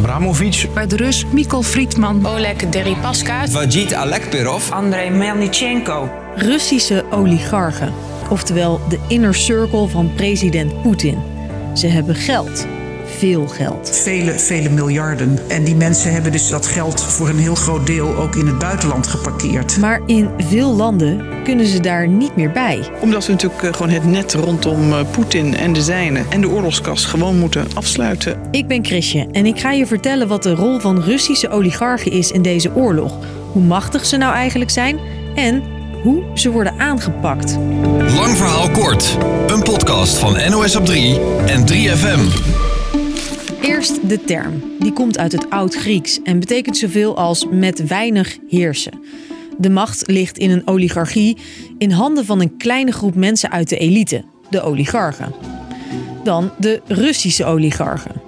Abramovic, Bij de Rus Mikkel Friedman. Oleg Deripaska, Vajid Alekperov, Andrei Melnichenko. Russische oligarchen, oftewel de inner circle van president Poetin. Ze hebben geld, veel geld. Vele, vele miljarden. En die mensen hebben dus dat geld voor een heel groot deel ook in het buitenland geparkeerd. Maar in veel landen kunnen ze daar niet meer bij. Omdat we natuurlijk eh, gewoon het net rondom eh, Poetin en de zijnen en de oorlogskas gewoon moeten afsluiten. Ik ben Chrisje en ik ga je vertellen wat de rol van Russische oligarchen is in deze oorlog. Hoe machtig ze nou eigenlijk zijn en hoe ze worden aangepakt. Lang verhaal kort. Een podcast van NOS op 3 en 3FM. Eerst de term. Die komt uit het Oud-Grieks en betekent zoveel als met weinig heersen. De macht ligt in een oligarchie in handen van een kleine groep mensen uit de elite, de oligarchen. Dan de Russische oligarchen.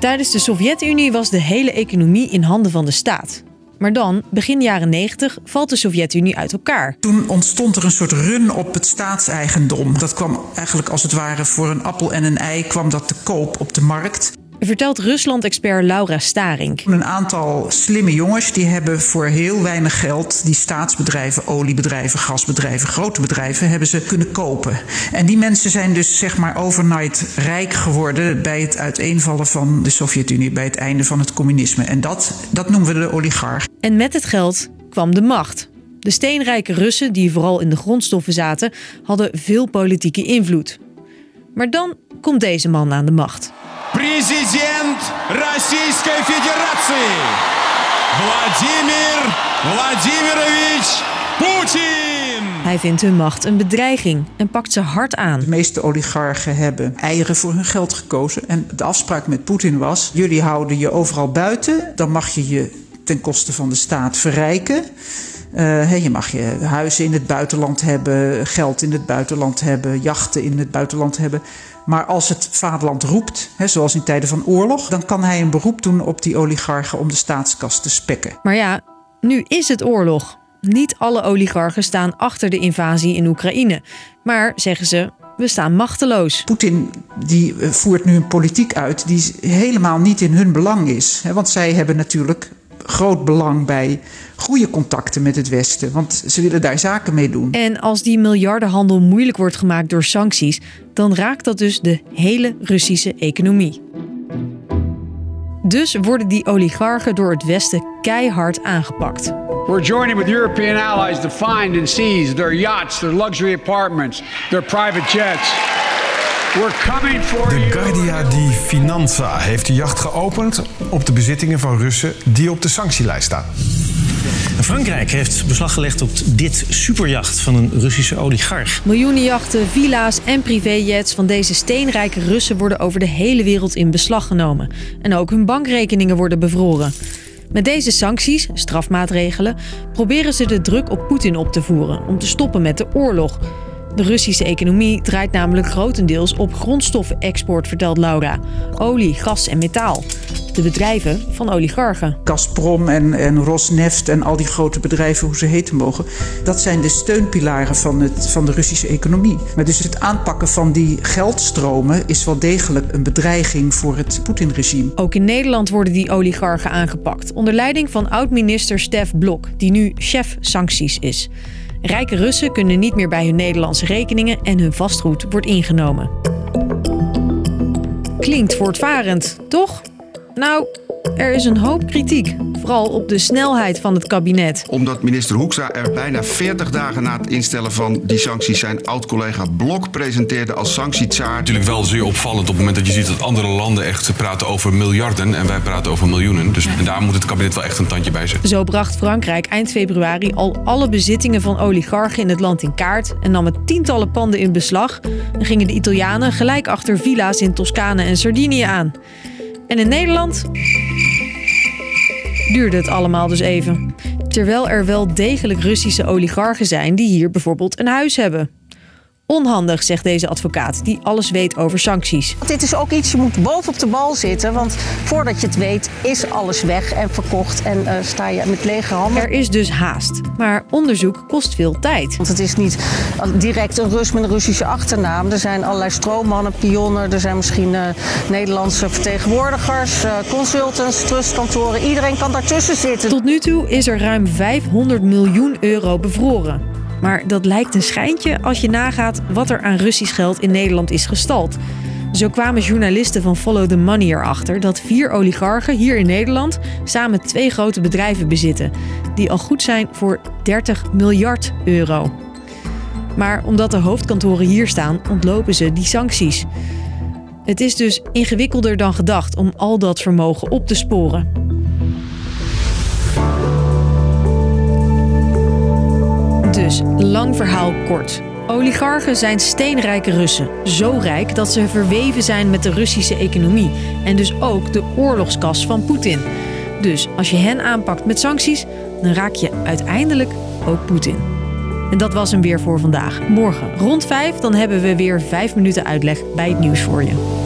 Tijdens de Sovjet-Unie was de hele economie in handen van de staat. Maar dan, begin jaren 90, valt de Sovjet-Unie uit elkaar. Toen ontstond er een soort run op het staatseigendom. Dat kwam eigenlijk als het ware voor een appel en een ei kwam dat te koop op de markt. Vertelt Rusland-expert Laura Starink. Een aantal slimme jongens die hebben voor heel weinig geld die staatsbedrijven, oliebedrijven, gasbedrijven, grote bedrijven hebben ze kunnen kopen. En die mensen zijn dus zeg maar overnight rijk geworden bij het uiteenvallen van de Sovjet-Unie, bij het einde van het communisme. En dat, dat noemen we de oligarch. En met het geld kwam de macht. De steenrijke Russen, die vooral in de grondstoffen zaten, hadden veel politieke invloed. Maar dan komt deze man aan de macht Президент Российской Федерации Владимир Владимирович Poetin! Hij vindt hun macht een bedreiging en pakt ze hard aan. De meeste oligarchen hebben eieren voor hun geld gekozen. En de afspraak met Poetin was: jullie houden je overal buiten, dan mag je je ten koste van de staat verrijken. Uh, je mag je huizen in het buitenland hebben, geld in het buitenland hebben, jachten in het buitenland hebben. Maar als het vaderland roept, hè, zoals in tijden van oorlog, dan kan hij een beroep doen op die oligarchen om de staatskas te spekken. Maar ja, nu is het oorlog. Niet alle oligarchen staan achter de invasie in Oekraïne. Maar zeggen ze, we staan machteloos. Poetin die voert nu een politiek uit die helemaal niet in hun belang is. Want zij hebben natuurlijk groot belang bij goede contacten met het Westen. Want ze willen daar zaken mee doen. En als die miljardenhandel moeilijk wordt gemaakt door sancties, dan raakt dat dus de hele Russische economie. Dus worden die oligarchen door het Westen keihard aangepakt. We're joining with European allies to find and seize their yachts, their luxury apartments, their private jets. De Guardia di Finanza heeft de jacht geopend op de bezittingen van Russen die op de sanctielijst staan. Frankrijk heeft beslag gelegd op dit superjacht van een Russische oligarch. Miljoenen jachten, villa's en privéjets van deze steenrijke Russen worden over de hele wereld in beslag genomen. En ook hun bankrekeningen worden bevroren. Met deze sancties, strafmaatregelen, proberen ze de druk op Poetin op te voeren om te stoppen met de oorlog. De Russische economie draait namelijk grotendeels op grondstoffenexport, vertelt Laura. Olie, gas en metaal. De bedrijven van oligarchen. Gazprom en, en Rosneft en al die grote bedrijven, hoe ze heten mogen, dat zijn de steunpilaren van, het, van de Russische economie. Maar dus het aanpakken van die geldstromen is wel degelijk een bedreiging voor het Poetin-regime. Ook in Nederland worden die oligarchen aangepakt, onder leiding van oud-minister Stef Blok, die nu chef sancties is. Rijke Russen kunnen niet meer bij hun Nederlandse rekeningen en hun vastgoed wordt ingenomen. Klinkt voortvarend, toch? Nou, er is een hoop kritiek, vooral op de snelheid van het kabinet. Omdat minister Hoekstra er bijna 40 dagen na het instellen van die sancties zijn oud-collega Blok presenteerde als sanctietsaar. Natuurlijk wel zeer opvallend op het moment dat je ziet dat andere landen echt praten over miljarden en wij praten over miljoenen. Dus en daar moet het kabinet wel echt een tandje bij zetten. Zo bracht Frankrijk eind februari al alle bezittingen van oligarchen in het land in kaart en nam het tientallen panden in beslag en gingen de Italianen gelijk achter villa's in Toscane en Sardinië aan. En in Nederland duurde het allemaal dus even. Terwijl er wel degelijk Russische oligarchen zijn die hier bijvoorbeeld een huis hebben. Onhandig, zegt deze advocaat, die alles weet over sancties. Dit is ook iets, je moet bovenop de bal zitten. Want voordat je het weet, is alles weg en verkocht. En uh, sta je met lege handen. Er is dus haast. Maar onderzoek kost veel tijd. Want het is niet direct een Rus met een Russische achternaam. Er zijn allerlei stroommannen, pionnen. Er zijn misschien uh, Nederlandse vertegenwoordigers, uh, consultants, trustkantoren. Iedereen kan daartussen zitten. Tot nu toe is er ruim 500 miljoen euro bevroren. Maar dat lijkt een schijntje als je nagaat wat er aan Russisch geld in Nederland is gestald. Zo kwamen journalisten van Follow the Money erachter dat vier oligarchen hier in Nederland samen twee grote bedrijven bezitten, die al goed zijn voor 30 miljard euro. Maar omdat de hoofdkantoren hier staan, ontlopen ze die sancties. Het is dus ingewikkelder dan gedacht om al dat vermogen op te sporen. Dus, lang verhaal kort. Oligarchen zijn steenrijke Russen. Zo rijk dat ze verweven zijn met de Russische economie. En dus ook de oorlogskas van Poetin. Dus als je hen aanpakt met sancties, dan raak je uiteindelijk ook Poetin. En dat was hem weer voor vandaag. Morgen rond 5 dan hebben we weer 5 minuten uitleg bij het nieuws voor je.